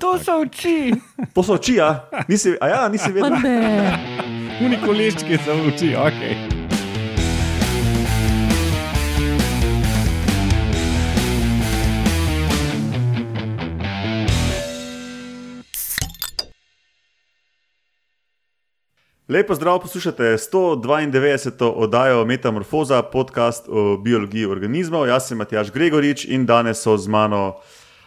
To so oči. To so oči, ja? Nisi, a ja, nisi vedel. ne. Unikoleščki so oči, ok. Lepo zdrav, poslušate 192. oddajo Metamorfoza, podcast o biologiji organizmov. Jaz sem Matjaš Gregorič in danes so z mano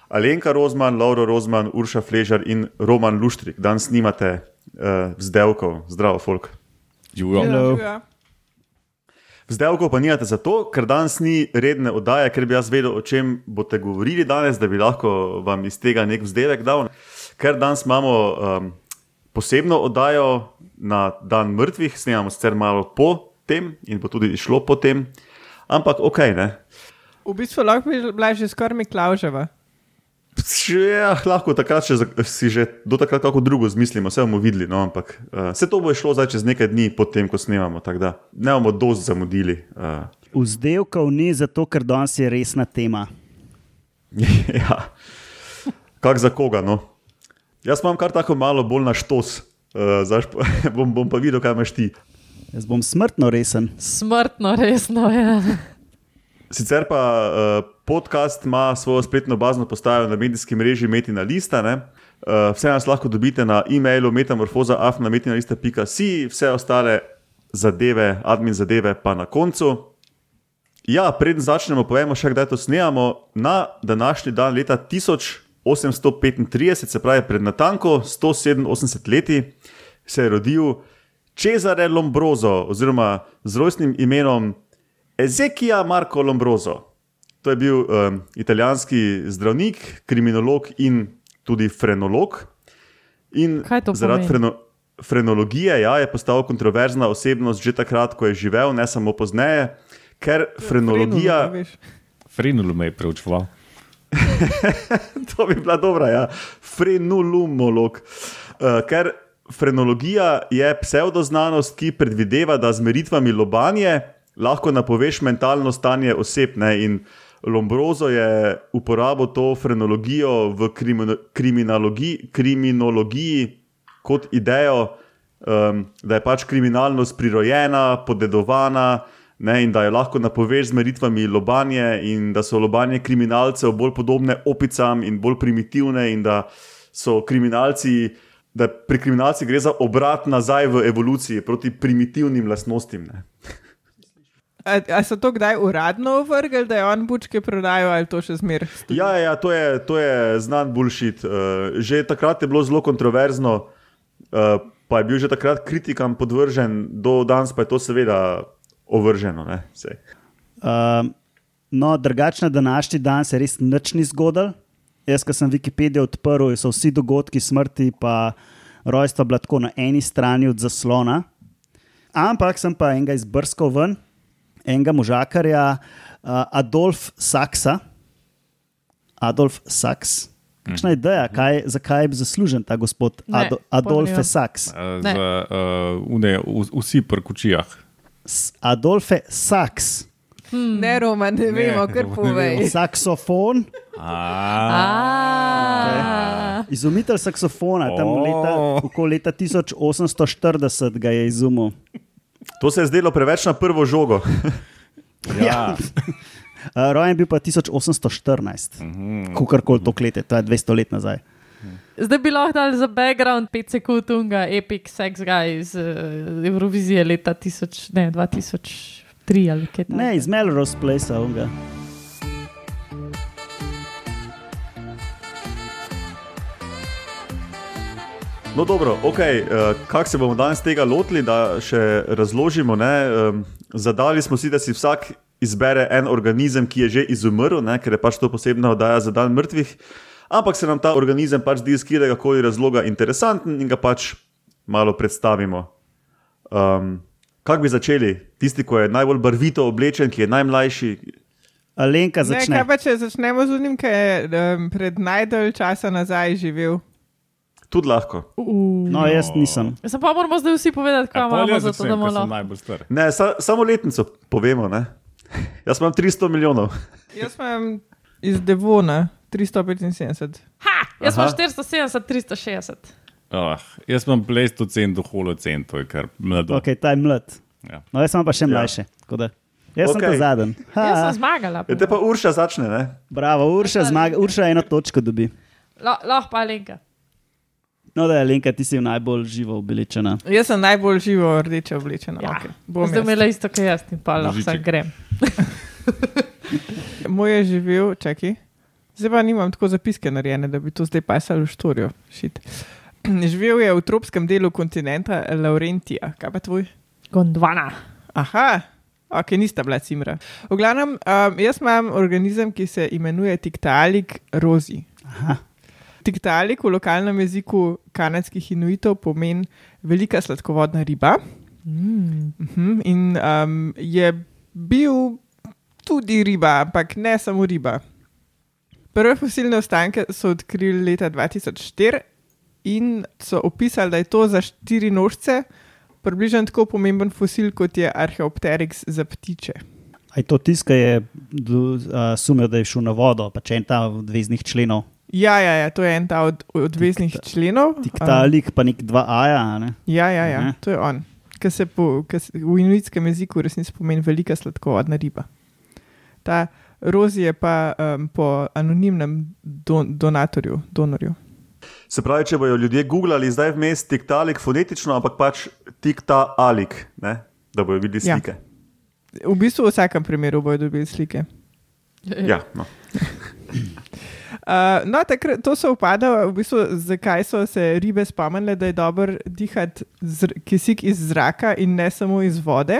Alenka Rozman, Lauro Rozman, Urša Fležar in Roman Luštrik. Danes snimate uh, vzdevkov, zdravo, folk. Živijo. Hello. Ja. Vzdevkov pa nijate zato, ker danes ni redne oddaje, ker bi jaz vedel, o čem boste govorili danes, da bi lahko vam iz tega nek vzdevek dal. Ker danes imamo um, posebno oddajo na dan mrtvih, snemamo sicer malo po tem in bo tudi šlo po tem, ampak ok, ne. V bistvu lahko bi bila že skoraj Miklauževa. Še, ja, lahko takrat še, za- si že do takrat kako drugo zmislimo, vse bomo videli, no, ampak uh, vse to bo šlo zdaj čez nekaj dni, potem ko snemamo, tako da ne bomo dosti zamudili. Uh, Vzdevkov ni zato, ker danes je resna tema. ja, kak za koga. No? Jaz imam kar tako malo bolj na štos, uh, pa- bom, bom pa videl, kaj imaš ti. Jaz bom smrtno resen. Smrtno, resno je. Ja. Sicer pa uh, podcast ima svojo spletno bazno postajo na medijskem mreži Metina Lista. ne. Uh, vse nas lahko dobite na e-mailu metamorfoza.afnametinalista.si, vse ostale zadeve, admin zadeve pa na koncu. Ja, preden začnemo, povemo še, kdaj to snemamo. Na današnji dan leta 1835, se pravi pred natanko 187 leti, se je rodil Cesare Lombroso, oziroma z rojstnim imenom Ezekija Marko Lombroso. To je bil um, italijanski zdravnik, kriminolog in tudi frenolog. In Kaj to zaradi freno, frenologije ja, je postal kontroverzna osebnost že takrat, ko je živel, ne samo pozneje, ker frenologija. Frenulu, veš. Frenul me je preučeval. To bi bila dobra, ja. Frenulumolog. Uh, ker frenologija je pseudoznanost, ki predvideva, da z meritvami lobanje lahko napoveš mentalno stanje oseb. Ne? In Lombrozo je uporabil to frenologijo v krimino- kriminologiji, kriminologiji kot idejo, um, da je pač kriminalnost prirojena, podedovana. Ne, in da jo lahko napoveš z meritvami lobanje, in da so lobanje kriminalcev bolj podobne opicam in bolj primitivne, in da so kriminalci, da pri kriminalcih gre za obrat nazaj v evoluciji proti primitivnim lastnostim. Ne. A, a so to kdaj uradno vrgli, da je on bučke prodajal ali to še zmer? stoji? Ja, ja, to je, to je znan bullshit. Uh, že takrat je bilo zelo kontroverzno, uh, pa je bil že takrat kritikam podvržen, do danes pa je to seveda ovrženo. Um, no, drugače na današnji dan se res nič ni zgodil. Jaz, ko sem Wikipedijo odprl, so vsi dogodki smrti in rojstva bila tako na eni strani od zaslona. Ampak sem pa enega izbrskal ven, enega možakarja, uh, Adolf Saksa. Adolf Saks. Kakšna ideja, kaj, zakaj je zaslužen ta gospod Ne, Ado, Adolf pojma nimam. Saks? Ne. z, uh, une, v, vsi pri kučijah. Adolfe Saks, Ne, Roman, ne, ne vemo, kar ne povej. saksofon. A, Izumitelj saksofona, tam leta, okoli leta 1840 ga je izumil. To se je zdelo preveč na prvo žogo. Ja. Uh, rojen je bil pa 1814, kakorkoli to lete, to je 200 let nazaj. Zdaj bi lahko dali za background 5 sekund unga Epic Sex Guy iz uh, Eurovizije leta 1000, ne, 2003 ali kaj takega. Ne, iz Melrose Place. Unga. No, dobro, ok, uh, kako se bomo danes tega lotili, da še razložimo. Ne, um, zadali smo si, da si vsak izbere en organizem, ki je že izumrl, ne, ker je pač to posebna oddaja za dan mrtvih. Ampak se nam ta organizem pač zdi iz katerega koli razloga interesanten in ga pač malo predstavimo. Um, kako bi začeli? Tisti, ki je najbolj barvito oblečen, ki je najmlajši. Alenka Ne, začne. kaj pa če začnemo z unim, ki je um, pred najdalj časa nazaj živel? Tudi lahko. Uh. No, jaz nisem. Zdaj pa moramo zdaj vsi povedati, kaj imamo, zato da bomo lahko. najbolj star. Ne, sa, samo letnico povemo. Ne? Jaz imam 300 milijonov. Jaz sem iz Devona, 375. Ha, jaz sem 470, 360. Ah, jaz imam pleistocen do holocen, to je kar mlado. Ok, ta je mlad. Ja. No, jaz sem pa še Ja. mlajši. da Jaz sem Okej. ta zadnji. Jaz sem zmagala. Ja, te pa Urša začne, ne? bravo, Urša, zmaga, Urša eno točko dobi. La- Lahko pa Alenka. No, da je Lenka, ti si najbolj živo obličena. Jaz sem najbolj živo rdeče oblečena. Ja. Okay. Zdaj imela isto, kot jaz, in pa lahko grem. Moj je živel, čakaj. Zdaj pa nimam tako zapiske narejene, da bi to zdaj pasal v štorijo. Shit. Živel je v tropskem delu kontinenta Laurentija. Kaj pa tvoj? Gondvana. Aha, ok, nista bila cimra. V glavnem, um, jaz imam organizem, ki se imenuje Tiktalik rozi. Aha. Tiktalik v lokalnem jeziku kanadskih inuitov pomeni velika sladkovodna riba. Mm. Mhm, In um, je bil tudi riba, ampak ne samo riba. Prve fosilne ostanke so odkrili leta 2004 in so opisali, da je to za štiri nožce približno tako pomemben fosil, kot je Archeopteryx za ptiče. A je to tiska, je uh, sumil, da je šel na vodo, pa če en ta od veznih členov. Ja, ja, ja, to je en ta od odveznih Tikta- členov. Tik ta lik, pa nek dva aja. a Ne? Ja, ja, ja Aha. to je on. Ki se, po, se v inuitskem jeziku resnici pomeni velika sladkovodna riba. Ta rozi je pa um, po anonimnem don, donatorju, donorju. Se pravi, če bojo ljudje googlali zdaj vmes tiktalik fonetično, ampak pač tikta alik, ne? da bojo videli Ja. slike. V bistvu v vsakem primeru bodo dobili slike. Ja, no. Uh, no, takrat, to so upada, v bistvu, zakaj so se ribe spomnile, da je dobro dihati kisik iz zraka in ne samo iz vode.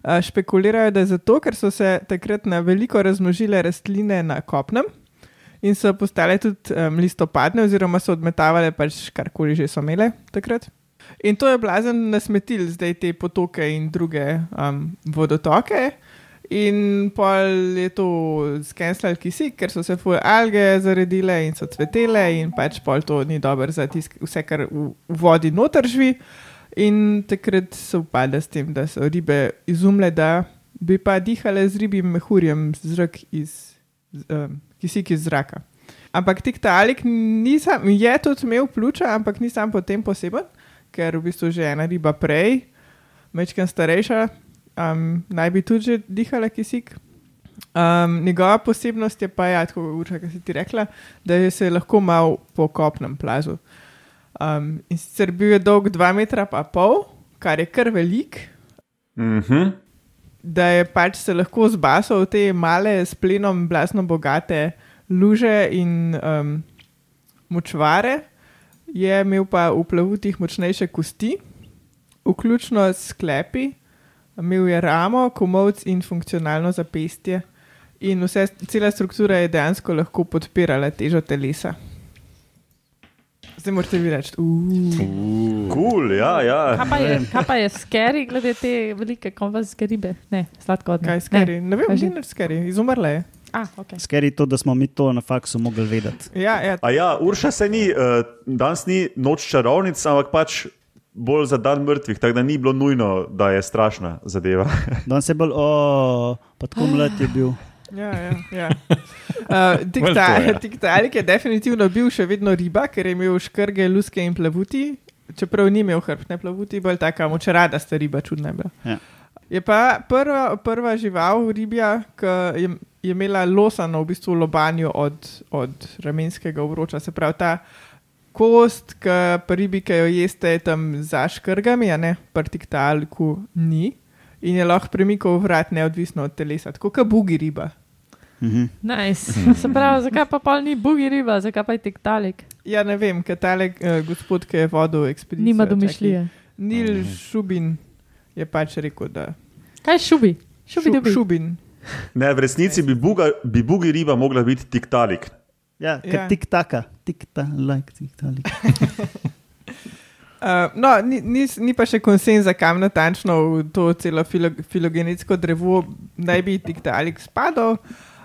Uh, špekulirajo, da je zato, ker so se takrat na veliko razmnožile rastline na kopnem in so postale tudi um, listopadne, oziroma so odmetavale pač karkoli že so imele takrat. In to je blazen nasmetil zdaj te potoke in druge um, vodotoke. In pol je to skenslal kisik, ker so se fuj alge zaredile in so cvetele, in pač pol to ni dobro za tisk, vse, kar v, v vodi noter živi. In takrat se upada s tem, da so ribe izumle, da bi pa dihale z ribjim mehurjem zrak iz, um, kisik iz zraka. Ampak tiktalik nisem, je tudi imel pljuča, ampak nisem potem poseben, ker v bistvu že ena riba prej, mečken starejša, um, naj bi tudi že dihala kisik. Um, njegova posebnost je pa, ja, tako urša, kot si ti rekla, da je se lahko mal po kopnem plazu. Um, in sicer bil je dolg 2,5 metra, pa pol, kar je kar velik, Mhm. da je pač se lahko zbasal v te male, s plenom, blasno bogate luže in um, močvare, je imel pa v plavutih močnejše kosti, vključno s sklepi, imel je ramo, komovc in funkcionalno zapestje. In vse, cela struktura je dejansko lahko podpirala težo telesa. Zdaj morate vi reči, uh, Cool, ja, ja. Kaj pa je, kaj pa je skeri, glede te velike konvazijske ribe? Ne, sladko od kaj je skeri. Ne, ne vem, ni nič skeri, izumrla je. Ah, okay. Skeri to, da smo mi to na faksu mogli vedeti. Ja, ja, A ja, Urša se ni, uh, danes ni noč čarovnic, ampak pač bolj za dan mrtvih, tako da ni bilo nujno, da je strašna zadeva. Danes je bolj, o, pa tako mlad je bil. Ja, ja, ja. Uh, Well, to je. Tiktalik definitivno bil še vedno riba, ker je imel škrge, luske in plavuti, čeprav ni imel hrbtne plavuti, bolj taka močerada sta riba, čudna je bila. Ja. Je pa prva, prva žival, ribja, ki je, je imela losano v bistvu lobanjo od, od ramenskega obroča. Se pravi, ta kost, ki pri ribi, ki jo jeste, je tam za škrgami, a ne pri tiktaliku ni. In je lahko premikal vrat neodvisno od telesa, tako kot bugi riba. Mhm. Nice. Se pravi, zakaj pa pol ni bugi riba, zakaj pa je tiktalik? Ja, ne vem, kaj tale uh, gospod, ki je vodil ekspedicijo. Nima domišljije. Nil Šubin je pač rekel, da Kaj šubi? Šubi Šu- dobi. Šubin. Ne, v resnici bi, buga, bi bugi riba mogla biti tiktalik. Ja, Ja. ja. tik taka, tik ta, like, tik talik. Uh, no, ni, ni, ni pa še konsenza, kam natančno v to celo filo, filogenetsko drevo naj bi tiktalik spadal.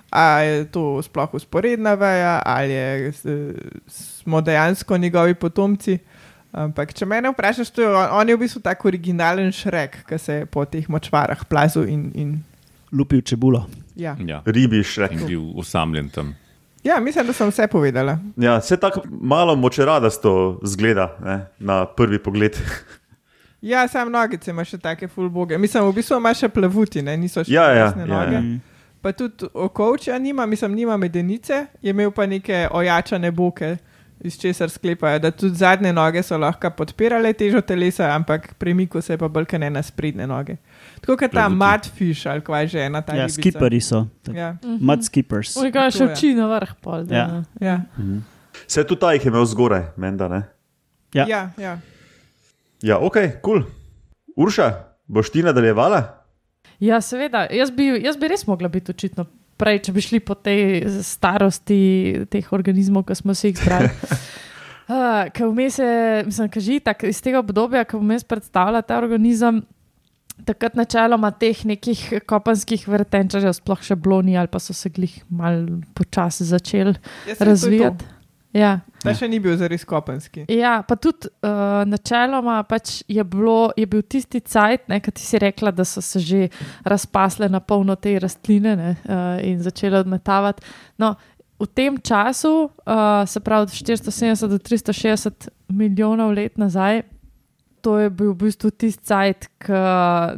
Ali je to sploh usporedna veja, ali je, s- smo dejansko njegovi potomci. Ampak, če me vprašaš, to je, on, on je v bistvu tak originalen šrek, ki se je po teh močvarah plazil in, in Lupil čebulo. ja. Ja. Ribi šrek. In bil osamljen tam. Ja, mislim, da sem vse povedala. Ja, vse tako malo močeradasto zgleda ne, na prvi pogled. Ja, sam nogice ima še take fulboge. Mislim, v bistvu ima še plavuti, ne? niso še Ja, ja, resne ja, noge. ja. Pa tudi okovča nima, mislim, nima medenice, je imel pa neke ojačane boke, iz česar sklepajo, da tudi zadnje noge so lahko podpirale težo telesa, ampak premiko se je pa bolj ne na sprednje noge. Tako kot ta Plavuti. mudfish ali kva že ena ta Ja, ribica. skiperi so. Ja, Mud skippers. Ujga Tako še oči na vrh pol. da, Ja. no. ja, Vse tudi ta jih je imel zgoraj, menda. Ne? Ja. ja, ja. Ja, ok, kul. Cool. Urša, boš ti nadaljevala? Ja, seveda. Jaz bi, jaz bi res mogla biti očitno prej, če bi šli po tej starosti teh organizmov, ki smo si jih zbrali. Uh, ker vmes je, mislim, kaži, tak, iz tega obdobja, ko vmes predstavlja ta organizem, takrat načeloma teh nekih kopenskih vrtenčarjev sploh še bilo ni, ali pa so se glih mal počasi začeli Ja, saj to to. razvijati. Ja. Ta še ni bil zares kopenski. Ja, pa tudi uh, načeloma pač je, bilo, je bil tisti cajt, ki ti si rekla, da so se že razpasle na polno te rastline ne, uh, in začele odmetavati. No, v tem času, uh, se pravi od 470 do 360 milijonov let nazaj, to je bil v bistvu tisti cajt, ki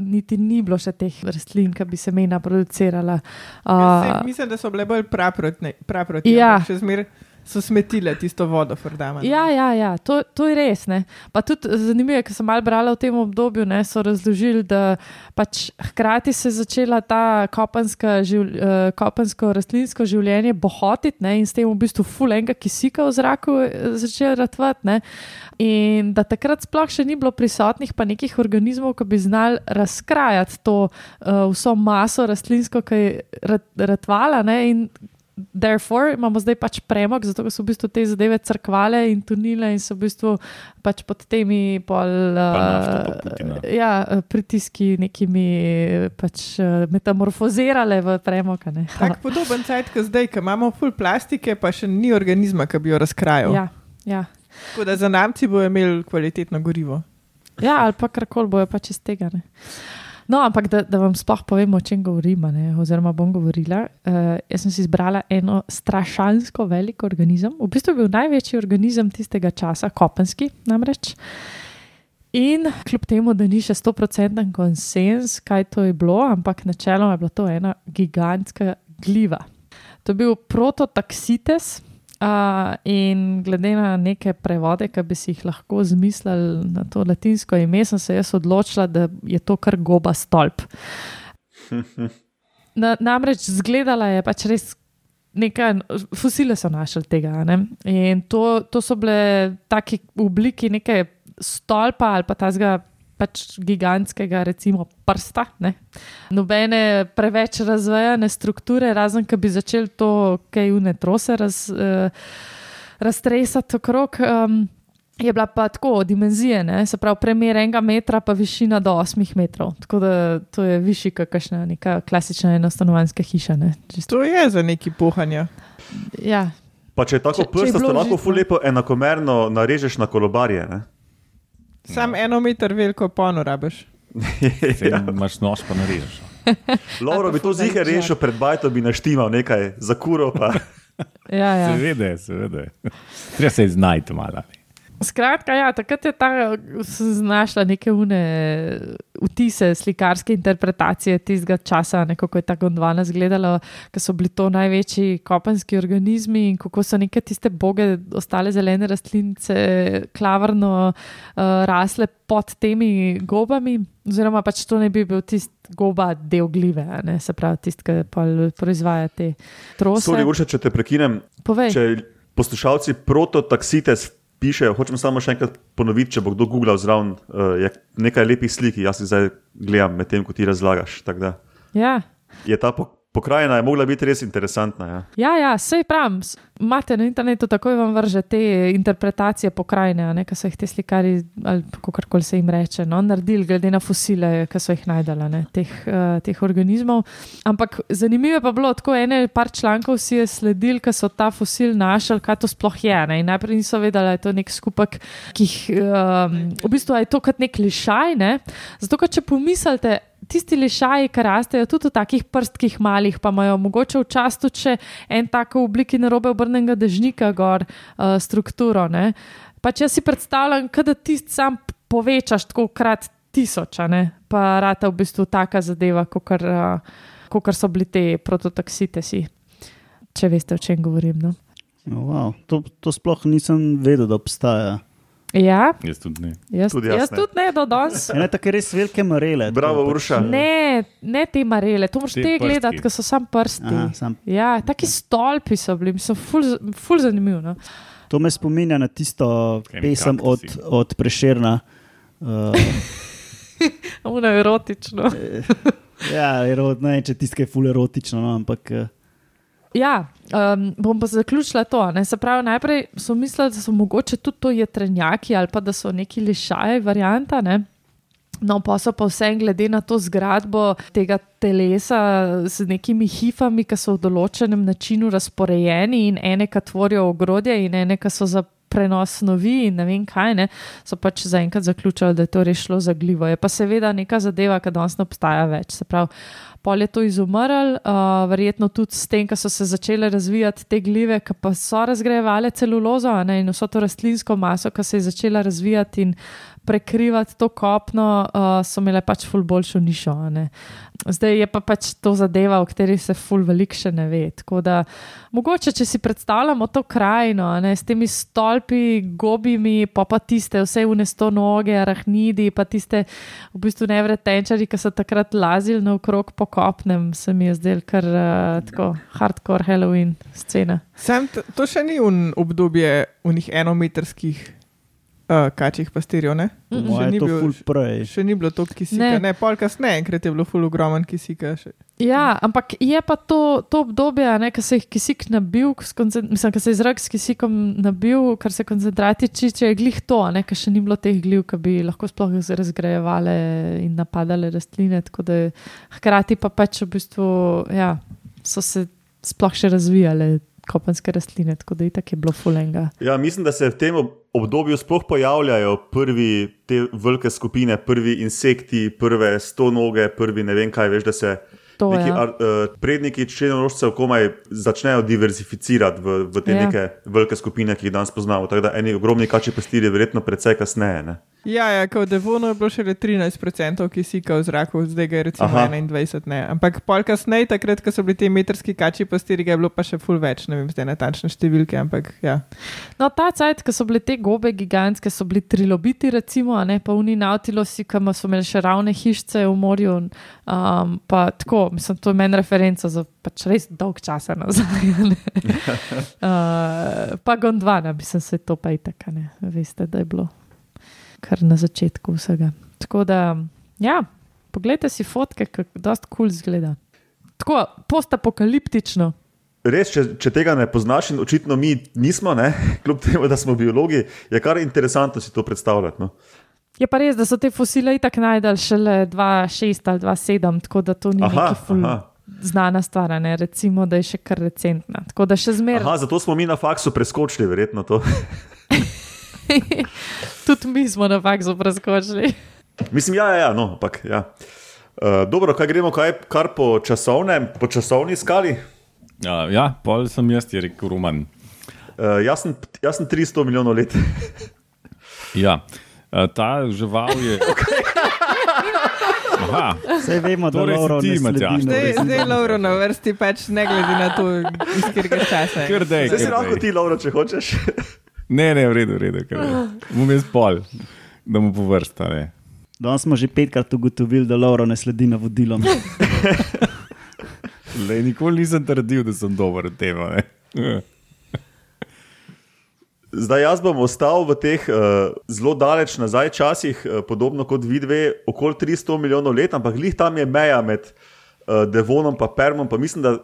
niti ni bilo še teh rastlin, ki bi se mena producirala. Ja, saj Uh, mislim, da so bile bolj praprotne, praproti, Ja. še zmeraj so smetile tisto vodo, fordama. Ja, ja, ja to, to je res. Ne. Pa tudi zanimivo je, ker sem malo brala v tem obdobju, ne, so razložili, da pač hkrati se je začela ta živ, uh, kopensko rastlinsko življenje bohotiti ne, in s tem v bistvu fulenga kisika v zraku eh, začela ratvati. In da takrat sploh še ni bilo prisotnih pa nekih organizmov, ki bi znali razkrajati to uh, vso maso rastlinsko, ki je rat, ratvala. Ne, in Therefore, imamo zdaj pač premog, zato ker so v bistvu te zadeve crkvale in tunile in so v bistvu pač pod temi pol, nafta pa uh, Putina. ja, pritiski nekimi pač uh, metamorfozirale v premog. Tak podoben cajt, kot zdaj, ki imamo full plastike, pa še ni organizma, ki bi jo razkrajal. Ja, ja. Tako da za namci bo imel kvalitetno gorivo. ja, ali pa karkoli bojo pač iz tega. Ne. No, ampak da, da vam sploh povem, o čem govorim, ne, oziroma bom govorila. Uh, jaz sem si izbrala eno strašansko velik organizem, v bistvu je bil največji organizem tistega časa, kopenski namreč. In kljub temu, da ni še 100% konsens, kaj to je bilo, ampak načeloma je bila to ena gigantska gliva. To je bil prototaksites. Uh, in glede na neke prevode, ki bi si jih lahko zmislili na to latinsko ime, sem se jaz odločila, da je to kar goba stolp. Na, namreč zgledala je pač res nekaj, fosile so našli tega. Ne? In to, to so bile taki v obliki neke stolpa ali pa tazga pač gigantskega, recimo, prsta. Ne? Nobene preveč razvejane strukture, razen da bi začeli to, kaj une trose raz, uh, raztresati okrog. Um, je bila pa tako dimenzije, ne? se pravi, premjer enega metra, pa višina do 8 metrov. Tako da to je višji, kot kakšna neka klasična enostanovanska hiša. Ne? Čisto- To je za neki pohanja. Ja, Pa če je tako prsta, lahko užitno. ful lepo enakomerno narežeš na kolobarje. Ne? Sam eno meter veliko pono rabiš. Saj Imaš nož, pa narežeš. Lauro bi to zihar rešil pred bajto, bi naštimal nekaj za kuro. Pa. ja, ja. Seveda, seveda. Treba se znajti malo. Skratka, ja, takrat je ta, znašla neke une vtise, slikarske interpretacije tistega časa, ne, kako je ta Gondwana izgledala, ker so bili to največji kopenski organizmi in kako so neke tiste boge, ostale zelene rastlinice, klavrno uh, rasle pod temi gobami. Oziroma, pač to ne bi bil tisti goba del glive, ne, se pravi, tisti, ki proizvaja te trose. Sorry, Urša, če te prekinem. Povej. Če poslušalci prototaksites pišejo, hočem samo še enkrat ponoviti, če bo kdo googlal zraven, uh, je nekaj lepih slik, jaz jih zdaj gledam, medtem ko ti razlagaš. Ja. Je ta po, pokrajina je mogla biti res interesantna. Ja. Ja, ja, sej pravim. Imate na internetu takoj vam vrže te interpretacije pokrajine, ki so jih ti slikari, ali kako koli se jim reče, no, naredili, glede na fosile, ki so jih najdela, ne, teh, uh, teh organizmov. Ampak zanimivo je pa bilo, tako ene par člankov si je sledil, ki so ta fosil našli, kaj to sploh je. Ne, in najprej niso vedeli, da je to nek skupek, ki jih um, v bistvu je to kot nek lišaj. Ne, zato, ker če pomislite, tisti lišaji, ki rastejo tudi v takih prstkih malih, pa imajo mogoče včasih tudi še en tako v obliki narobe obrnenega dežnika, gor uh, strukturo. Ne. Pač jaz si predstavljam, da tisti sam povečaš tako krat tisoč, a ne? pa rata v bistvu taka zadeva, kot uh, so bili te prototaksite si. Če veste, o čem govorim. No? Oh, wow. to, to sploh nisem vedel, da obstaja. Ja, Jaz tudi ne. jaz Tudi jaz jaz ne. tudi ne do danes. Ene tako res velike marele. Bravo, pač, Urša. eh, Ne, ne te marele, to moraš Te te gledati, ker so sam prsti. Aha, sam. Ja, taki stolpi so bili, so ful, ful zanimivi. No? To me spominja na tisto Kaj, pesem od, od Prešerna. Uh, Uno erotično. ja, erot, ne če tisto je ful erotično, no, ampak eh, Ja, um, bom pa zaključila to. Ne? Se pravi, najprej so mislili, da so mogoče tudi to jetrenjaki ali pa da so neki lišaji, varianta. Ne? No, pa so pa vse glede na to zgradbo tega telesa z nekimi hifami, ki so v določenem načinu razporejeni in ene, ki tvorijo ogrodje, in ene, ki so za prenos snovi in ne vem kaj, ne, so pač zaenkrat zaključili, da je to res šlo za glivo. Je pa seveda neka zadeva, ki danes ne obstaja več. Se pravi, pol je to izumrl, uh, verjetno tudi s tem, ko so se začele razvijati te glive, ki pa so razgrajevale celulozo ne, in vso to rastlinsko maso, ki se je začela razvijati in prekrivati to kopno, uh, so imele pač ful boljšo nišo. ne. Zdaj je pa pač to zadeva, o kateri se ful velik še ne ve. Tako da mogoče, če si predstavljamo to krajino ne, s temi stolpi, gobimi, pa pa tiste vse unesto noge, arahnidi, pa tiste v bistvu nevretenčari, ki so takrat lazili naokrog po kopnem, se mi je zdel kar uh, tako hardcore Halloween scena. Sam to še ni un obdobje unih enometrskih uh, kačjih pastirjev, ne? po Še mojem ni je to bil- ful prej. Še ni bilo toliko kisika, Ne. ne, ne pol kasneje, enkrat je bilo ful ogromen kisika. Še. Ja, ampak je pa to, to obdobje, ki se je kisik nabil, mislim, ki se je zrak s kisikom nabil, kar se koncentrati čiče, je glih to, ker še ni bilo teh gliv, ki bi lahko sploh razgrajevale in napadale rastline. tako da je- Hkrati pa pač v bistvu ja, so se sploh še razvijale kopenske rastline, tako da je tako je bilo fulenga. Ja, mislim, da se v tem ob- obdobju sploh pojavljajo prvi te velike skupine, prvi insekti, prve sto noge, prvi ne vem kaj, veš, da se To, neki ja. ar, uh, predniki črnorožcev komaj začnejo diverzificirati v, v te Ja. neke velike skupine, ki jih danes poznamo. Tako da eni ogromni kači pastirji, verjetno precej kasneje. Ne? Ja, ja kot Devono je bilo še 13% kisika v zraku, zdaj ga je recimo Aha. 21. Ne. Ampak pol kasneje, takrat, ko so bili ti metrski kači pastirji, ga je bilo pa še ful več, ne vem zdaj natančne številke, ampak ja. No, ta cajt, ko so bile te gobe gigantske, so bili trilobiti, recimo, a ne pa uni nautilosi, ki so imeli še ravne hišice v morju. Um, pa tako, mislim, to je meni referenca za pač res dolg časa nazaj. uh, pa Gondvana, mislim, se to pa je tako, ne veste, da je bilo kar na začetku vsega. Tako da, ja, poglejte si fotke, kako dost kul cool zgleda. Tako, postapokaliptično. Res, če, če tega ne poznaš, in očitno mi nismo, ne? kljub temu, da smo biologi, je kar interesantno si to predstavljati. No? Je pa res, da so te fosile itak najdel šele 2,6 ali 2,7, tako da to ni Aha, neki ful aha. znana stvar, ne? recimo, da je še kar recentna. Aha, zato smo mi na faksu preskočili, verjetno to. tudi mi smo na faksu preskočili. Mislim, ja, ja, ja no, ampak ja. Uh, dobro, kaj gremo, kaj, kar po, časovnem, po časovni skali. Ja, ja, pol sem jaz, je rekel Roman. Uh, jaz, sem, jaz sem 300 milijonov let. Ja, eh, ta žival je. Aha, Vse vemo, da Torej Lauro ti, na Zdaj, zdaj je Lauro na vrsti, pač ne glede na to, iz katerega časa. je. Zdaj si lahko ti, Lauro, če hočeš. Ne, ne, v redu, v redu. kar dej. Bom jaz pol, da mu povrsta. Ne. Danes smo že petkrat ugotovili, da Lauro ne sledi navodilom. Lej, nikoli nisem trdil, da sem dober v tem. Zdaj jaz bom ostal v teh uh, zelo daleč nazaj časih, uh, podobno kot vi dve, okoli 300 milijonov let, ampak glih tam je meja med uh, Devonom in Permom. Pa mislim, da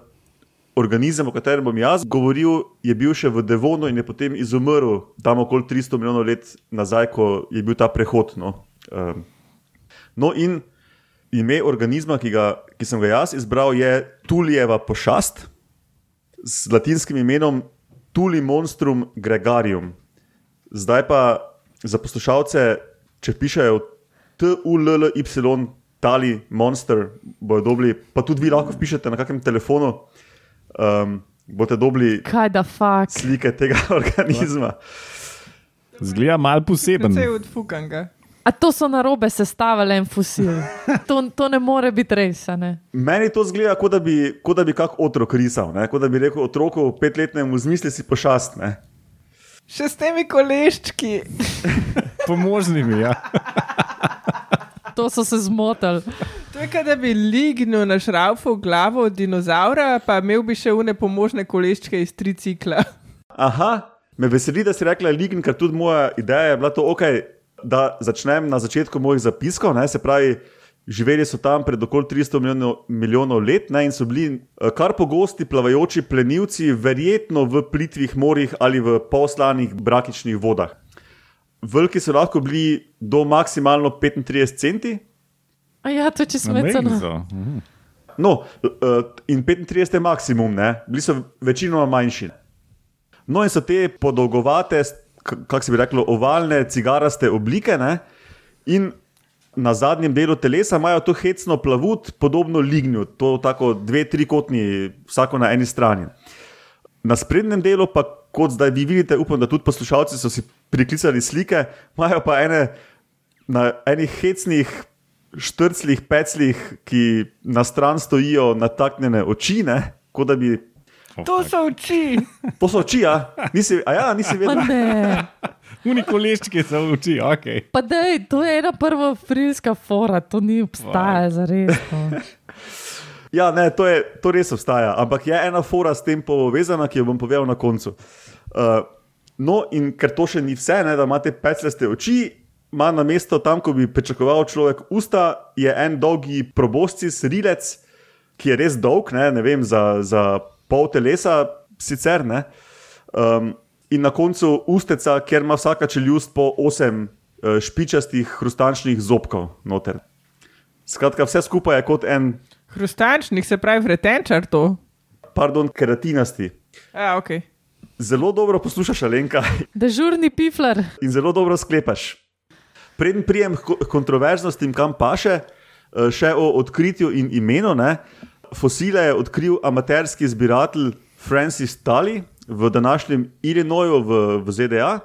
organizem, o katerem bom jaz govoril, je bil še v Devonu in je potem izumrl tam okoli 300 milijonov let nazaj, ko je bil ta prehod. No, um, no in ime organizma, ki, ga, ki sem ga jaz izbral, je Tulijeva pošast z latinskim imenom Tuli monstrum gregarium. Zdaj pa za poslušalce, če pišejo T-U-L-L-Y, Tali, Monster, bojo dobili, pa tudi vi lahko pišete na kakem telefonu, um, boste dobili Kaj da fuk. slike tega organizma. Zgleda mal poseben. Vse je odfukanga. A to so na robe sestavile en fosil. To, to ne more biti res. a ne? Meni to zgleda, kot da bi, kot da bi kak otrok risal, ne? kot da bi rekel otroku petletnemu, zmisli si pošast. Ne? Še s temi koleščki. Pomožnimi, ja. To so se zmotili. To je, da bi lignil na šraufu glavo od dinozaura, pa imel bi še une pomožne koleščke iz tricikla. Aha, me veseli, da si rekla lign, ker tudi moja ideja je bila to, okay, da začnem na začetku mojih zapiskov. Ne, se pravi, živeli so tam pred okoli 300 milijonov, milijonov let ne, in so bili eh, kar pogosti plavajoči plenilci, verjetno v plitvih morjih ali v poslanih brakičnih vodah. Veliki so lahko bili do maksimalno 35 centi. A ja, to če smecano. Amazing. Mhm. No, eh, in 35 je maksimum, ne? bili so večinoma manjši. No, in so te podolgovate, kako se bi reklo, ovalne, cigaraste oblike, ne? in na zadnjem delu telesa imajo to hecno plavut, podobno lignju, to tako dve, tri kotni, vsako na eni strani. Na sprednjem delu, pa kot zdaj vi vidite, upam, da tudi poslušalci so si priklicali slike, imajo pa ene na enih hecnih štrclih, peclih, ki na stran stojijo nataknjene oči, ne? kot da bi. To so oči. To so oči, ja, nisi, a ja, nisi vedel. ne. Uni koleščki so oči, ok. Pa dej, to je ena prva frilska fora, to ni obstaja za res. Ja, ne, to, je, to res obstaja, ampak je ena fora s tem povezana, ki jo bom povedal na koncu. Uh, no, in ker to še ni vse, ne, da imate pecljaste oči, ima na mesto tam, ko bi pričakoval človek usta, je en dolgi proboscis, rilec, ki je res dolg, ne, ne vem, za, za pol telesa, sicer ne. Um, in na koncu usteca, kjer ima vsaka čeljust po osem uh, špičastih, hrustančnih zobkov noter. Skratka, vse skupaj je kot en Hrustančnik se pravi vretenčar to. pardon, keratinasti. A, ok. Zelo dobro poslušaš, Alenka, Dežurni pifler. in zelo dobro sklepaš. Preden prijem h kontroverznostim, kam paše, eh, še o odkritju in imenu. Ne? Fosile je odkril amaterski zbiratelj Francis Tully v današnjem Illinoisu v, v ZDA.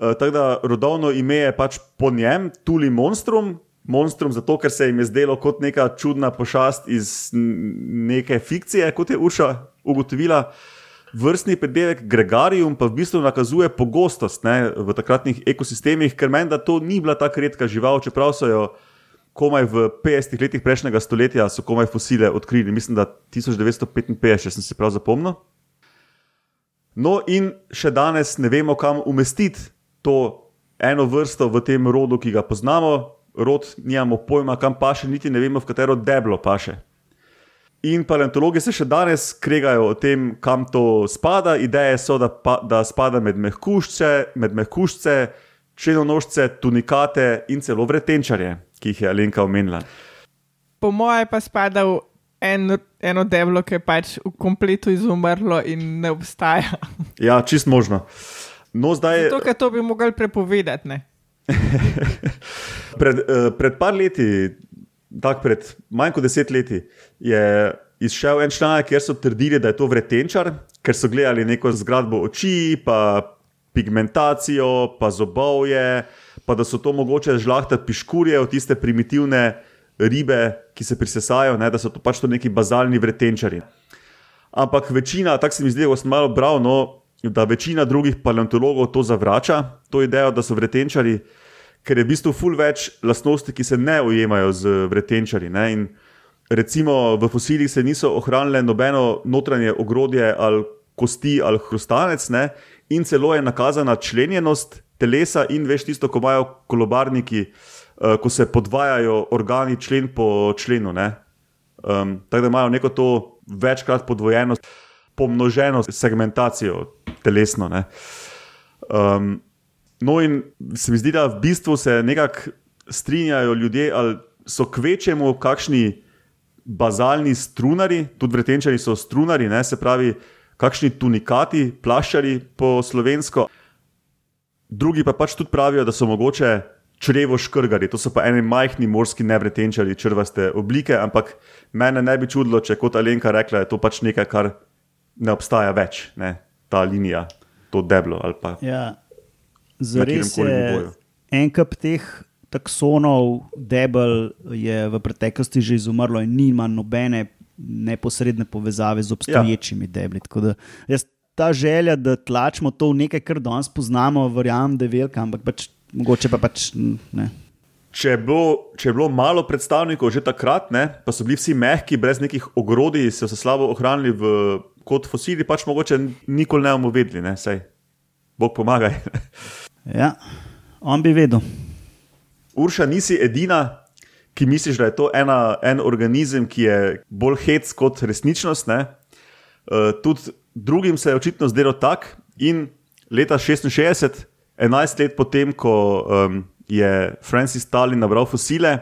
Eh, Tako da rodovno ime je pač po njem, Tuli Monstrum. Monstrum zato, ker se jim je zdelo kot neka čudna pošast iz neke fikcije, kot je Urša ugotovila. Vrstni predevek Gregarium pa v bistvu nakazuje pogostost ne, v takratnih ekosistemih, ker meni, da to ni bila tako redka žival, čeprav so jo komaj v 50 letih prejšnjega stoletja so komaj fosile odkrili, mislim, da 1955, če sem si prav zapomnil. No, in še danes ne vemo, kam umestiti to eno vrsto v tem rodu, ki ga poznamo. Rod, nimamo pojma, kam paše, niti ne vemo, v katero deblo paše. In paleontologi se še danes kregajo o tem, kam to spada. Ideje so, da, pa, da spada med mehkušče, med mehkušče, črnonožce, tunikate in celo vretenčarje, ki jih je Alenka omenila. Po moje pa spada v en, eno deblo, ki je pač v kompletu izumrlo in ne obstaja. Ja, čist možno. No, zdaj, Zato, ker to bi mogli prepovedati. Ne? pred, eh, pred par leti, tak pred manj kot deset leti, je izšel en članek, kjer so trdili, da je to vretenčar, ker so gledali neko zgradbo oči, pa pigmentacijo, pa zobovje, pa da so to mogoče žlahta piškurje od tiste primitivne ribe, ki se prisesajo, ne, da so to pač to neki bazalni vretenčari. Ampak večina, tako se mi zdi, ko sem malo bral, no, da večina drugih paleontologov to zavrača, to idejo, da so vretenčari, ker je v bistvu ful več lastnosti, ki se ne ujemajo z vretenčari. Ne? In recimo v fosilih se niso ohranile nobeno notranje ogrodje ali kosti ali hrustanec, ne? in celo je nakazana členjenost telesa in veš tisto, ko imajo kolobarniki, uh, ko se podvajajo organi člen po členu. Ne? Um, tako da imajo neko to večkrat podvojeno, pomnoženo segmentacijo telesno. Ne. Um, no, in se mi zdi, da v bistvu se nekako strinjajo ljudje, ali so kvečemu kakšni bazalni strunari, tudi vretenčari so strunari, ne, se pravi, kakšni tunikati, plaščari po slovensko. Drugi pa pač tudi pravijo, da so mogoče črevo škrgari. To so pa eni majhni morski nevretenčari, črvaste oblike, ampak mene ne bi čudilo, če kot Alenka rekla, je to pač nekaj, kar ne obstaja več, ne? ta linija, to deblo Ja, zares je en kup teh taksonov, debel je v preteklosti že izumrlo in nima nobene neposredne povezave z obstoječimi ja. debli. Da jaz ta želja, da tlačimo to v nekaj, kar danes poznamo, verjamem, da je velika, ampak pač, mogoče pa pač ne. Če je, bilo, če je bilo malo predstavnikov že takrat, ne, pa so bili vsi mehki, brez nekih ogrodij, so se slabo ohranili v, kot fosili, pač mogoče nikoli ne bomo vedeli, ne, sej. Bog pomagaj. Ja, on bi vedel. Urša, nisi edina, ki misliš, da je to ena, en organizem, ki je bolj hec kot resničnost. Ne? Uh, tudi drugim se je očitno zdelo tako. In leta 66, 11 let potem, ko um, je Francis Stalin nabral fosile,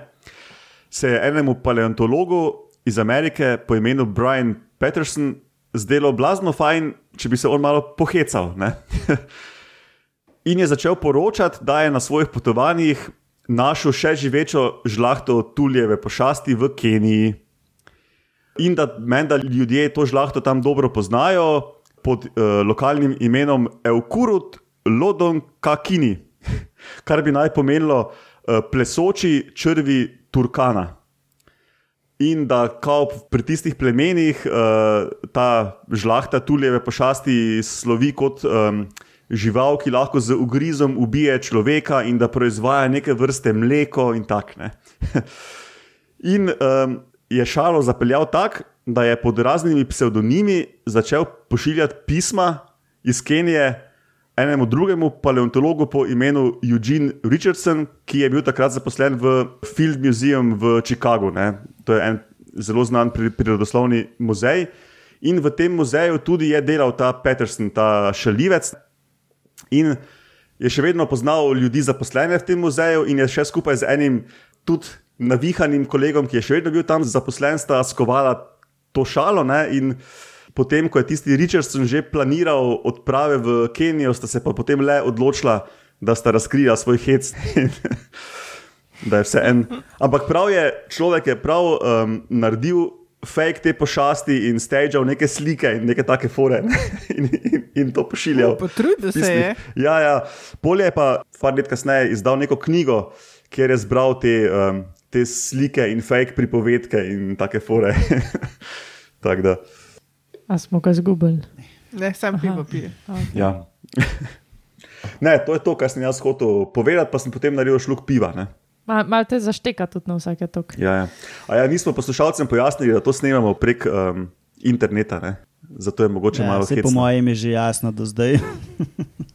se je enemu paleontologu iz Amerike po imenu Brian Peterson zdelo blazno fajn, če bi se on malo pohecal. In je začel poročati, da je na svojih potovanjih našel še živečo žlahto tuljeve pošasti v Keniji. In da menda ljudje to žlahto tam dobro poznajo pod uh, lokalnim imenom Eukurut Lodon Kakini, kar bi naj pomenilo uh, plesoči črvi Turkana. In da kao pri tistih plemenih uh, ta žlahta tuljeve pošasti slovi kot um, žival, ki lahko z ugrizom ubije človeka in da proizvaja neke vrste mleko in tak. Ne. in um, je šalo zapeljal tako, da je pod raznimi psevdonimi začel pošiljati pisma iz Kenije enemu drugemu paleontologu po imenu Eugene Richardson, ki je bil takrat zaposlen v Field Museum v Chicagu. Ne. To je en zelo znan pri- prirodoslovni muzej. In v tem muzeju tudi je delal ta Peterson, ta šalivec. In je še vedno poznal ljudi zaposlene v tem muzeju, in je še skupaj z enim tudi navihanim kolegom, ki je še vedno bil tam zaposlen, sta skovala to šalo. Ne? In potem, ko je tisti Richardson že planiral odprave v Kenijo, sta se pa potem le odločila, da sta razkrila svoj hec. da je vse en. Ampak prav je, človek je prav um, naredil. Fake te pošasti in stageal neke slike in neke take fore ne, in, in, in to pošiljal. Potrudil se je. Ja, ja. Polje je pa par let kasneje izdal neko knjigo, kjer je zbral te, um, te slike in fake pripovedke in take fore. tak da, A smo ga zgubili? Ne, sam pivo pije. ja. ne, to je to, kar sem jaz hotel povedati, pa sem potem naredil šluk piva. Ne. Mal, mal te zašteka tudi na vsake tok. Ja, ja. A ja, mi smo poslušalcem pojasnili, da to snemamo prek um, interneta, ne. zato je mogoče Ja, malo vse po mojem je že jasno do zdaj.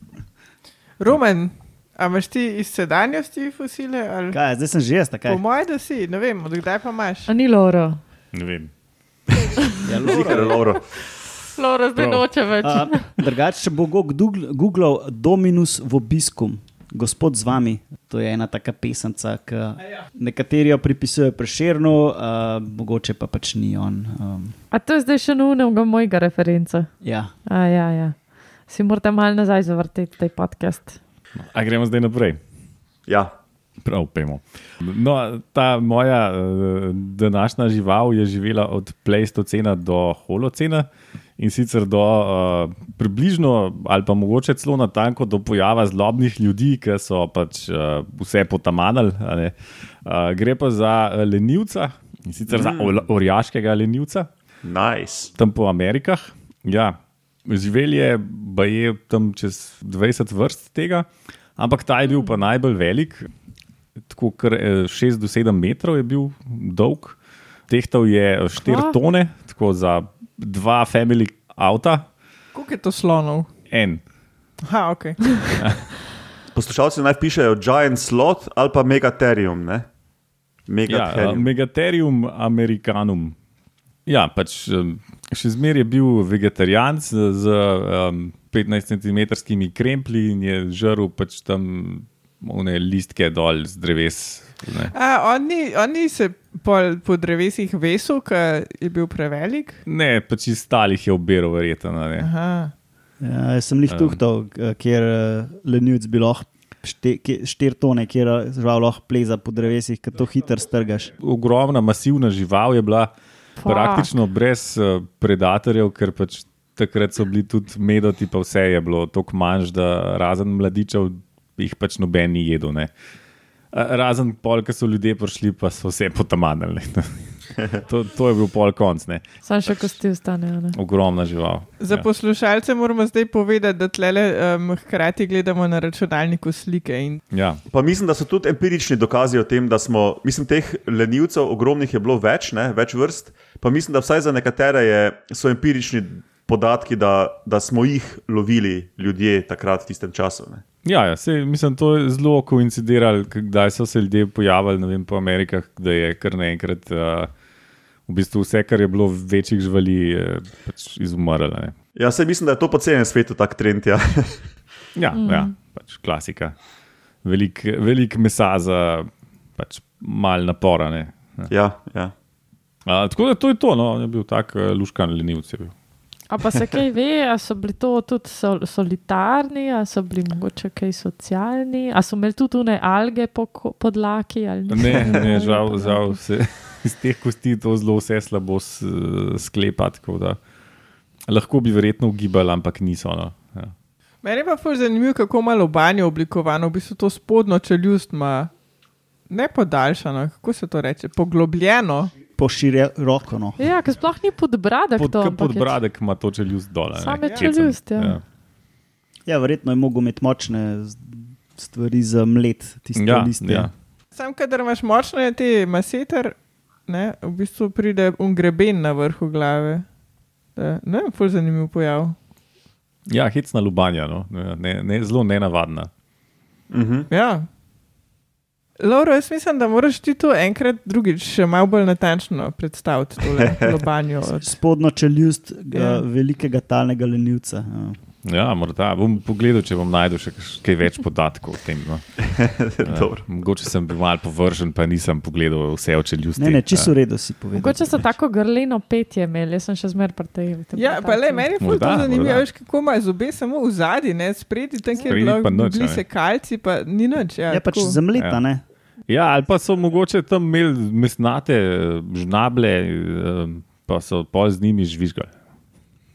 Roman, a imaš ti iz sedanjosti fosile? Ali? Kaj, zdaj sem že jaz, tako Po mojem, da si, ne vem, odkdaj pa imaš. A ni Loro. Ne vem. ja, Zihar, Lauro. Loro zdaj Prav. noče več. Drugače, če bo kdo googlal Dominus vobiscum, gospod z vami, to je ena taka pesemca, ki nekateri jo pripisujejo preširno, uh, mogoče pa pač ni on. Um, A to je zdaj še nujnega mojega referenca. ja. A, ja, ja. Si morate malo nazaj zavrteti taj podcast. A gremo zdaj naprej. Ja, Prav, pojmo. No, ta moja uh, današnja žival je živela od Pleistocena do Holocena in sicer do uh, približno ali pa mogoče celo na tanko do pojava zlobnih ljudi, ki so pač uh, vse potamanali. ne. Uh, gre pa za lenivca in sicer mm. za or- orjaškega lenivca nice. tam po Amerikah. Ja, živeli je, pa je tam čez 20 vrst tega, ampak ta je bil pa najbolj velik, tako kar 6 do 7 metrov je bil dolg, tehtal je 4 Kva? tone, tako za dva family avta, Koliko je to slonov? en. Ha, ok. Poslušalci naj pišejo Giant Slot ali pa Megatherium. Ne? Ja, Megatherium. Megatherium americanum. Ja, pač še zmeraj je bil vegetarijan z, z um, 15 cm kremplji in je žrl pač tam one listke dol z dreves. Ne. A, on, ni, on ni se pol po drevesih vesil, ker je bil prevelik. Ne, pač iz stalih je oberal, verjetno. a ne. Aha. Ja, jaz sem jih tuhtal, um. kjer uh, lenivc bi lahko štiri tone, kjer žival lahko pleza po drevesih, ki to hitro strgaš. Ogromna, masivna žival je bila, Fuck. praktično brez uh, predatorjev, ker pač takrat so bili tudi medoti, pa vse je bilo tako manj, da razen mladičev jih pač noben ni jedel. Ne. A, Razen pol, ki so ljudje prišli, pa so vse potamanili. to, to je bil pol konc, ne. Sam še kosti ostanejo. ne. ogromna žival. Za Ja. poslušalce moramo zdaj povedati, da tlele um, hkrati gledamo na računalniku slike. In Ja. Pa mislim, da so tudi empirični dokazi o tem, da smo, mislim, teh lenivcev, ogromnih je bilo več, ne, več vrst. Pa mislim, da vsaj za nekatere je, so empirični podatki, da, da smo jih lovili ljudje takrat v tistem času. Ne. Ja, ja sej, mislim, to je zelo koincidiralo, kdaj so se ljudje pojavili ne vem, po Amerikah, da je kar naenkrat uh, v bistvu vse, kar je bilo večjih živali, pač izumrlo. ne. Ja, se mislim, da je to po celem svetu tak trend. Ja. Ja, mm. ja pač klasika. Veliko velik mesa za pač mal napora. ne. ja, ja. A, tako da to je to, no, je bil tak uh, luškan lenivc. je bil. A pa se kaj ve, ali so bili to tudi sol, solitarni, ali so bili mogoče kaj socialni, ali so imeli tudi une alge po podlaki. ali niso Ne, ne, žal, žal se iz teh kosti to zelo vse slabo s- sklepa. tako da Lahko bi verjetno ugibali, ampak niso. No. Ja. meni je pa ful zanimivo, kako malo banjo oblikovano, v bistvu to spodnjo čeljust ima ne podaljšano, kako se to reče, poglobljeno. Poširja roko. No. Ja, ker sploh ni podbradek Pod, to. podbradek ima to čeljust dol. Same čeljust, ja. Ja, verjetno je mogel imeti močne z- stvari za mlet, tiste Ja, liste. ja. Sam, kadar imaš močne te maseter, ne, v bistvu pride un greben na vrhu glave. Da, ne, ful zanimiv pojav. ja, hecna lubanja, no. ne, ne, zelo nenavadna. Mhm. Ja. Laura, jaz mislim, da moraš ti to enkrat drugič še malo bolj natančno predstaviti, tole lobanjo. od- Spodnjo čeljust Ja. ja. velikega talnega lenivca. Ja. Ja, morda bom pogledal, če bom najdel še kaj več podatkov o tem. No. Dobro. Mogoče sem bil mal povržen, pa nisem pogledal vse o čeljusti. Ne, ne, čisto v redu si povedal. Mogoče so tako grleno petje imeli, jaz sem še zmer pri tej. Ja, pa le, meni je to zanimivo, veš, kako ima zobe samo v zadnji, ne spredi, tam kjer pa nič, bili se kalci, pa ni nič. Ja, Je pač zamleta, Ja. ne? Ja, ali pa so mogoče tam imeli mesnate eh, žnable, eh, pa so pol z njimi žvižgali.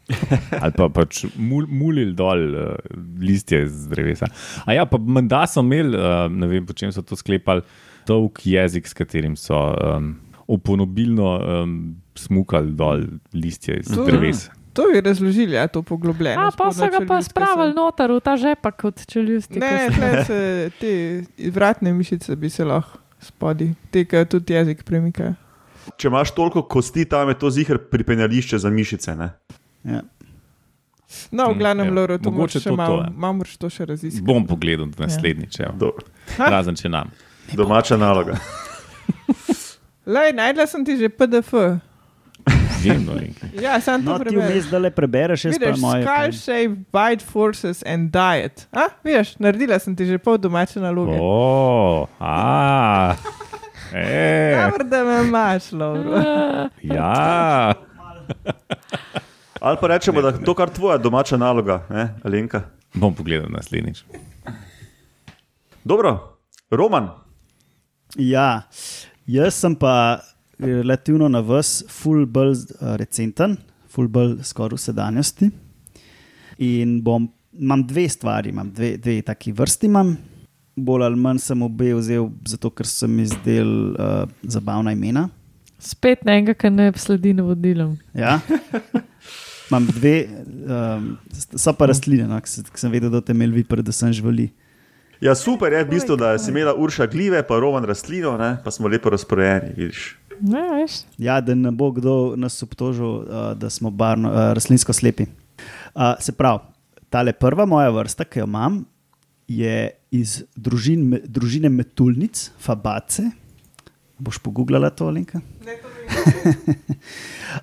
Ali pa pač mul, mulili dol uh, listje z drevesa. A ja, pa menda so imeli, uh, ne vem, po čem so to sklepali, dolg jezik, s katerim so um, oponobilno um, smukali dol listje iz To- drevesa. To bi razložili, ja, to poglobljeno. A, pa so ga pa spravili noter v ta žepak kot čeljusti. Ne, tle se te vratne mišice bi se lahko spodi, te, ki tudi jezik premikajo. Če imaš toliko kosti, tam je to zihar pripenjališče za mišice. Ne? Ja. No, v glavnem, ja. Loro, to Mogoče še malo, ja. malo moraš to še raziskati. Bom pogledal naslednjič, ja. Razen če nam. domača naloga. Lej, najdla sem ti že PDF. Vem, no. Ja, sam to No, ti preberem. vmes, da le prebereš, jaz pa moje. skull shape, bite forces and diet. A, vidiš, naredila sem ti že pol domače naloge. O, a, e, Dobro, da me imaš, Lauro. ja. Ali pa rečemo, da je to kar tvoja domača naloga, ne, Alenka. Bom pogledal naslednjič. Dobro, Roman, Ja, jaz sem pa relativno na vas, full bolj eh, recenten, full bolj skoraj v sedanjosti. In bom, imam dve stvari, imam dve, dve taki vrsti. Imam. Bolj ali manj sem obe vzel, zato ker sem izdel uh, zabavna imena. Spet ne enega, ki ne sledi navodilom. Ja. Imam dve, um, so pa rastline, no, ki sem, vedel, da te imeli vi, predvsem živali. ja, super je v bistvu, da si imela Urša gljive, pa Roman rastlino, ne, pa smo lepo razporejeni. Vidiš. Ne, veš. Ja, da ne bo kdo nas obtožil, uh, da smo barno, uh, rastlinsko slepi. Uh, se pravi, ta prva moja vrsta, ki jo imam, je iz družin, me, družine metulnic, fabace. Boš pogooglala to, Linka?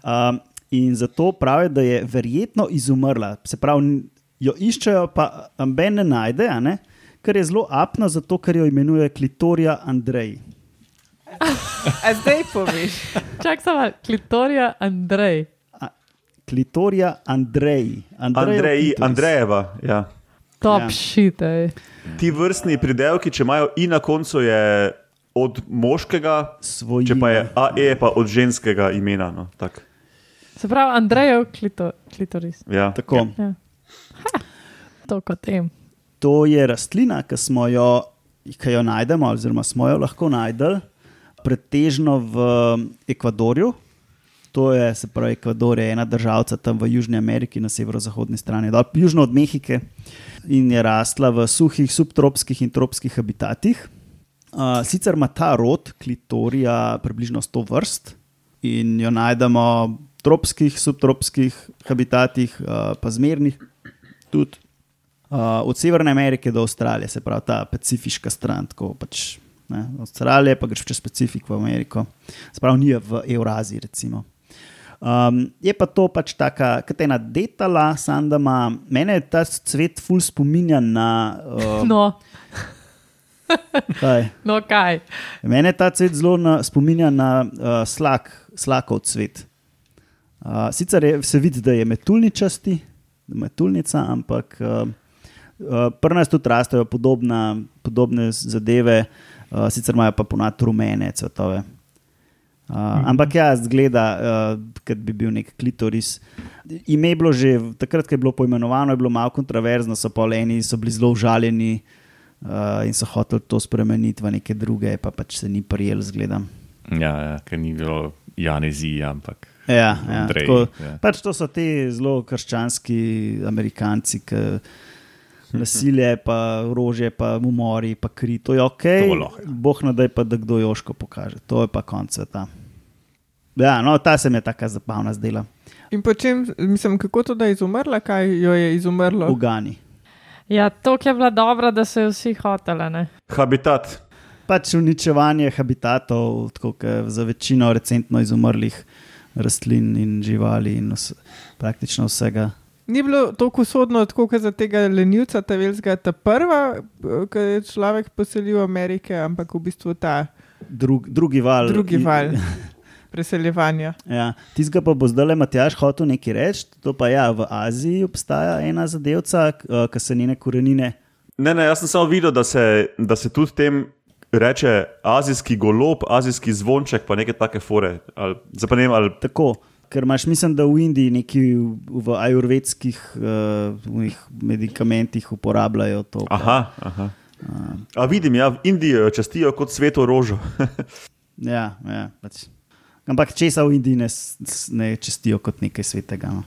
um, in zato pravijo, da je verjetno izumrla. Se pravi, jo iščejo, pa amben ne najde, a ne? kar je zelo apno, zato ker jo imenuje Klitorija Andrej. A zdaj poveš. Čak samo, klitorija Andrej. A, Klitorija Andrej. Andrej, Clitoris. Andrejeva. Ja. top Ja. ja. shit. ej. Ti vrstni pridelki, če imajo i na koncu, je od moškega, Svojina. če pa je AE, pa od ženskega imena. No, tak. Se pravi, Andrejev klito, klitoris. ja. Tako. Ja. Ha, to kot em. To je rastlina, ki smo jo, ki jo najdemo, oziroma smo jo lahko najdeli, pretežno v Ekvadorju. To je, se pravi, Ekvador je ena država tam v Južni Ameriki, na severozahodni strani, dol, južno od Mehike, in je rasla v suhih subtropskih in tropskih habitatih. Uh, sicer ima ta rod klitorija približno 100 vrst in jo najdemo tropskih, subtropskih habitatih, uh, pa zmernih tudi. Uh, od Severne Amerike do Avstralije, se pravi ta pacifiška stran, tako pač ne, Avstralije, pa greš čez Pacifik v Ameriko, pravi, ni v Evraziji. Recimo. Um, je pa to pač taka, kot ena detala, samo da ima, mene ta cvet ful spominja na. Uh, No, kaj? no kaj. Mene ta cvet zelo na, spominja na uh, slak, slakov cvet. Uh, sicer je, se vidi, da je metulničasti, da je metulnica, ampak uh, uh, pri nas tudi rastejo podobna, podobne zadeve, uh, sicer imajo pa ponad rumene cvetove. Uh, ampak ja, zgleda, uh, kot bi bil nek klitoris. Ime je bilo že takrat, ko je bilo poimenovano, je bilo malo kontroverzno, so pa eni so bili zelo užaljeni uh, in so hoteli to spremeniti v neke druge, pa pač se ni prijel, zgledam. Ja, ja ker ni bilo Janezi, ampak. Ja, ja, Andrej, tako, ja. pač to so ti zelo krščanski Amerikanci, ki nasilje, pa orožje, pa umori, pa kri. To je ok. To lahko. Bog nadaj pa, da kdo joško pokaže. To je pa konc sveta. Ja, no, ta se mi je tako zabavna zdela. In potem, mislim, kako to, da je izumrla, kaj jo je izumrlo? Ugani. Ja, to je bila dobra, da so jo vsi hoteli. ne. Habitat. Pač uničevanje habitatov, tako kot za večino recentno izumrlih rastlin in živali in vse, praktično vsega. Ni bilo tako usodno, tako kot za tega lenivca, ta velska, ta prva, ki je človek poselil v Amerike, ampak v bistvu ta Drug, drugi val. drugi val preseljevanja. Ja, Tizga pa bo zdaj le Matjaš hotel nekaj reči. To pa ja, v Aziji obstaja ena zadevca, ki se njene korenine. Ne, ne, jaz sem samo videl, da se, da se tudi tem reče azijski golob, azijski zvonček, pa neke take fore. Ali, ne vem, ali Tako, ker imaš, mislim, da v Indiji neki v, ajurvedskih uh, medikamentih uporabljajo to. pa- Aha, aha. A vidim, ja, v Indiji jo častijo kot sveto rožo. Ja, ja, pač. Ampak česa v Indiji ne, ne čestijo kot nekaj svetega. No.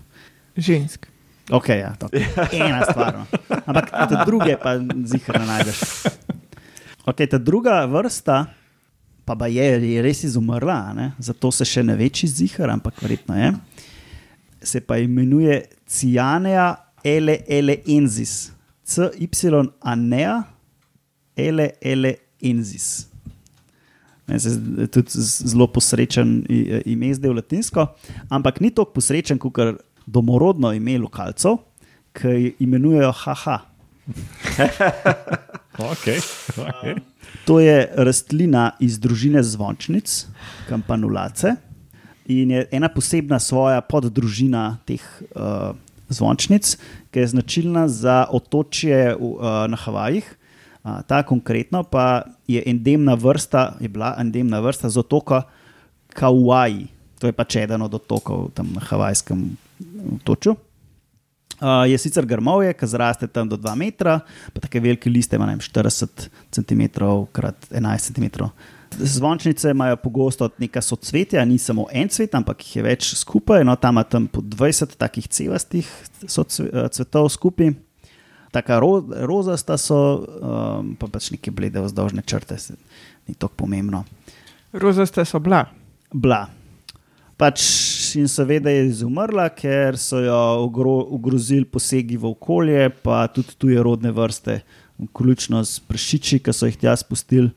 Žensk. Ok, ja, to je ena stvar. No. Ampak druge pa zihar ne najdeš. Ok, ta druga vrsta pa, pa je, je res izumrla, ne? zato se še ne ve, če zihar, ampak verjetno je. Se pa imenuje Cianea ele ele enzis. C-Y-A-N-E-A ele ele enzis. Ne, tudi zelo posrečen ime zdaj v latinsko, ampak ni tako posrečen kot domorodno ime lokalcev, ki imenujejo haha. Okay, okay. To je rastlina iz družine zvončnic, kampanulace, in je ena posebna svoja poddružina teh uh, zvončnic, ki je značilna za otočje v, uh, na Havajih. Uh, ta konkretno pa je endemna vrsta, je bila endemna vrsta z otoka Kauai. To je pač eden od otokov tam na Havajskem otočju. Uh, je sicer grmovje, ki zraste tam do 2 metra, pa tako velike liste ima ne vem, 40 cm x 11 cm. Zvončnice imajo pogosto neka socvetja, ni samo en cvet, ampak jih je več skupaj. No, tam ima tam po 20 takih cevastih socve- eh, cvetov skupaj. Taka ro, rozasta so, um, pa pač neke blede vzdolžne črte, se, ni tako pomembno. Rozaste so bila. Bla. Pač in seveda je izumrla, ker so jo ogro, ogrozili posegi v okolje, pa tudi tuje rodne vrste, vključno s prašiči, ki so jih tja spustili,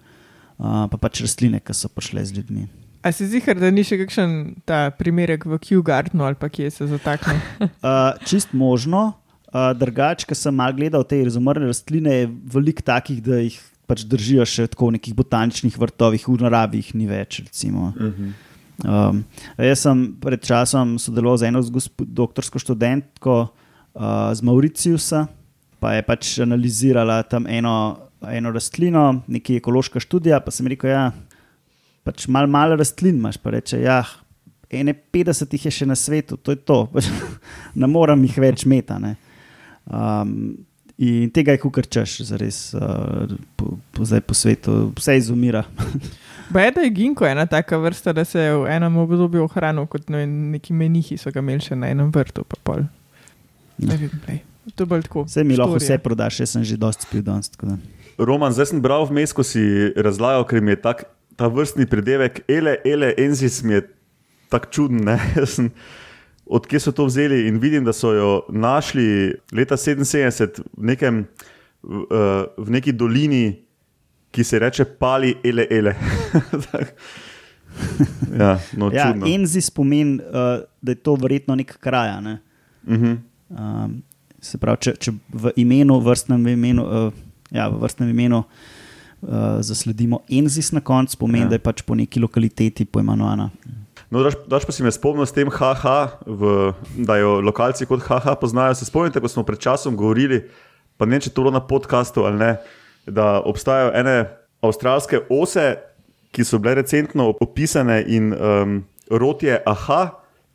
uh, pa pač rastline, ki so prišle z ljudmi. A si zihar, da ni še kakšen ta primerek v Q-Gardenu ali pa kje se zatakne? Uh, čist možno, uh, drugače, ker sem mal gledal te izumrle rastline, je veliko takih, da jih pač držijo še tako v nekih botaničnih vrtovih, v naravi jih ni več. Recimo. Um, jaz sem pred časom sodeloval z eno doktorsko študentko uh, z Mauriciusa, pa je pač analizirala tam eno, eno rastlino, neki ekološka študija. Pa sem rekel, ja, pač malo mal rastlin imaš, pa reče, ja. Ene 50 jih je še na svetu, to je to, pač, ne morem jih več metati. Um, in tega je kukar češ, zares, uh, po, po, zdaj po svetu, vse izumira. Beda je ginko ena taka vrsta, da se je v enem obdobju ohranil kot ne, neki menihi, so ga imeli še na enem vrtu. pa pol. Ne vem, lej. To je bolj tako. Vse mi lahko vse prodaš, jaz sem že dosti spil danes. tako da. Roman, zdaj sem bral vmes, ko si razlagal, ker mi je tak, ta vrstni pridevek, ele, ele, enzis mi je tako čuden. ne. Jaz sem- Odkje so to vzeli in vidim, da so jo našli leta 77 v, nekem, v, eh, v neki dolini, ki se reče Pali ele ele. Ja, no, Ja, čudno. Enzi pomeni, uh, da je to verjetno nek kraj. Ne? Uh -huh. Um, se pravi, če, če v imenu, vrstnem imenu, uh, ja, v vrstnem imenu uh, zasledimo Enzis na koncu, pomeni, ja. da je pač po neki lokaliteti poimenovana. No, daš, daš pa si me spomnil s tem haha, v, da jo lokalci kot haha poznajo. Se spomnite, ko smo pred časom govorili, pa ne vem, če to bilo na podkastu ali ne, da obstajajo ene avstralske ose, ki so bile recentno opisane in um, rod je aha,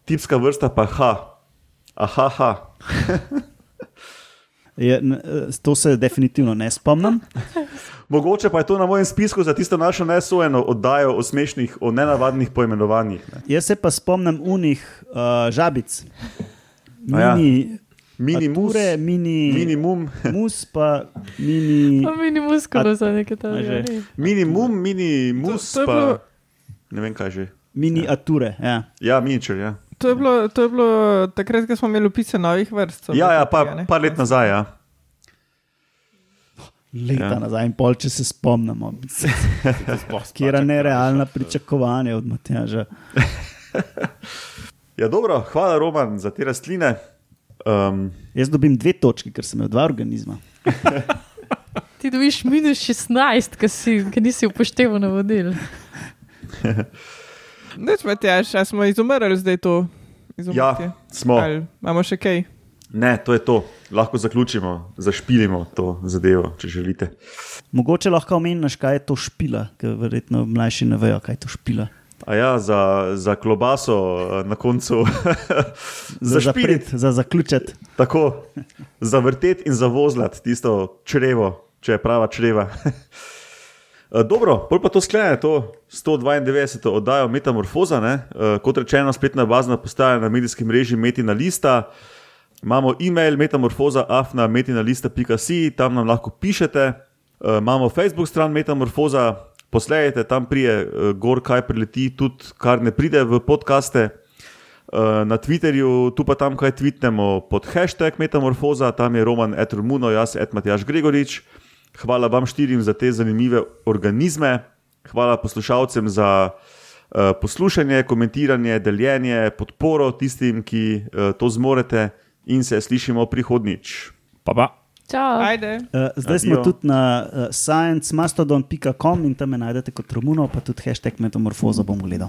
tipska vrsta pa ha. Aha, ha. Je, eh, to se definitivno ne spomnim. Mogoče pa je to na mojem spisku za tisto našo nesojeno oddajo o smešnih, o nenavadnih poimenovanjih. Ne. Jaz se pa spomnim unih uh, žabic. A ja. Mini, Minimus, ature, mini, minimum, mus, pa mini. Pa mini muskalo A- za nekaj takega. minimum, minimus, To- to je pa bilo- ne vem kaj že. Miniature. Ja. Ja, miničer, ja. To je bilo, to je bilo takrat, ko smo imeli opise novih vrst. Ja, ja tukaj, pa, ne? par let nazaj. Ja. Leta Ja. nazaj, in pol, če se spomnimo. Kjer nerealna pričakovanja od Matjaža. ja, dobro, hvala Roman za te rastline. Um, Jaz dobim dve točki, ker sem imel dva organizma. Ti dobiš minus 16, ker si- ker nisi upošteval navodil. Neč pa tjaš, a smo izumrli zdaj to. Izumrtje? ja, smo. Ali imamo še kaj? Ne, to je to. Lahko zaključimo, zašpilimo to zadevo, če želite. Mogoče lahko omeniš, kaj je to špila, ker verjetno mlajši ne vejo, kaj je to špila. A ja, za, za klobaso eh, na koncu Za zapret, za zaključiti. tako, zavrteti in zavozlati tisto črevo, če je prava čreva. Eh, Dobro, pol pa to sklene, to 192. oddajo Metamorfoza. Ne? Eh, Kot rečeno, spletna bazna postaja na medijskem mreži Metina Lista. Imamo e-mail metamorfoza afna metinalista.si, tam nam lahko pišete. Eh, Imamo Facebook stran Metamorfoza, poslejte, tam prije gor, kaj prileti, tudi kar ne pride v podkaste. Na Twitterju, tu pa tam, kaj tweetnemo pod hashtag Metamorfoza, tam je Roman Etrumuno, jaz et Matjaš Gregorič. Hvala vam štirim za te zanimive organizme, hvala poslušalcem za uh, poslušanje, komentiranje, deljenje, podporo tistim, ki uh, to zmorete in se slišimo prihodnič. Pa pa. Čau. Ajde. Uh, zdaj Adio. smo tudi na uh, sciencemastodon.com in tam me najdete kot Romuno, pa tudi hashtag metamorfoza bom gledal.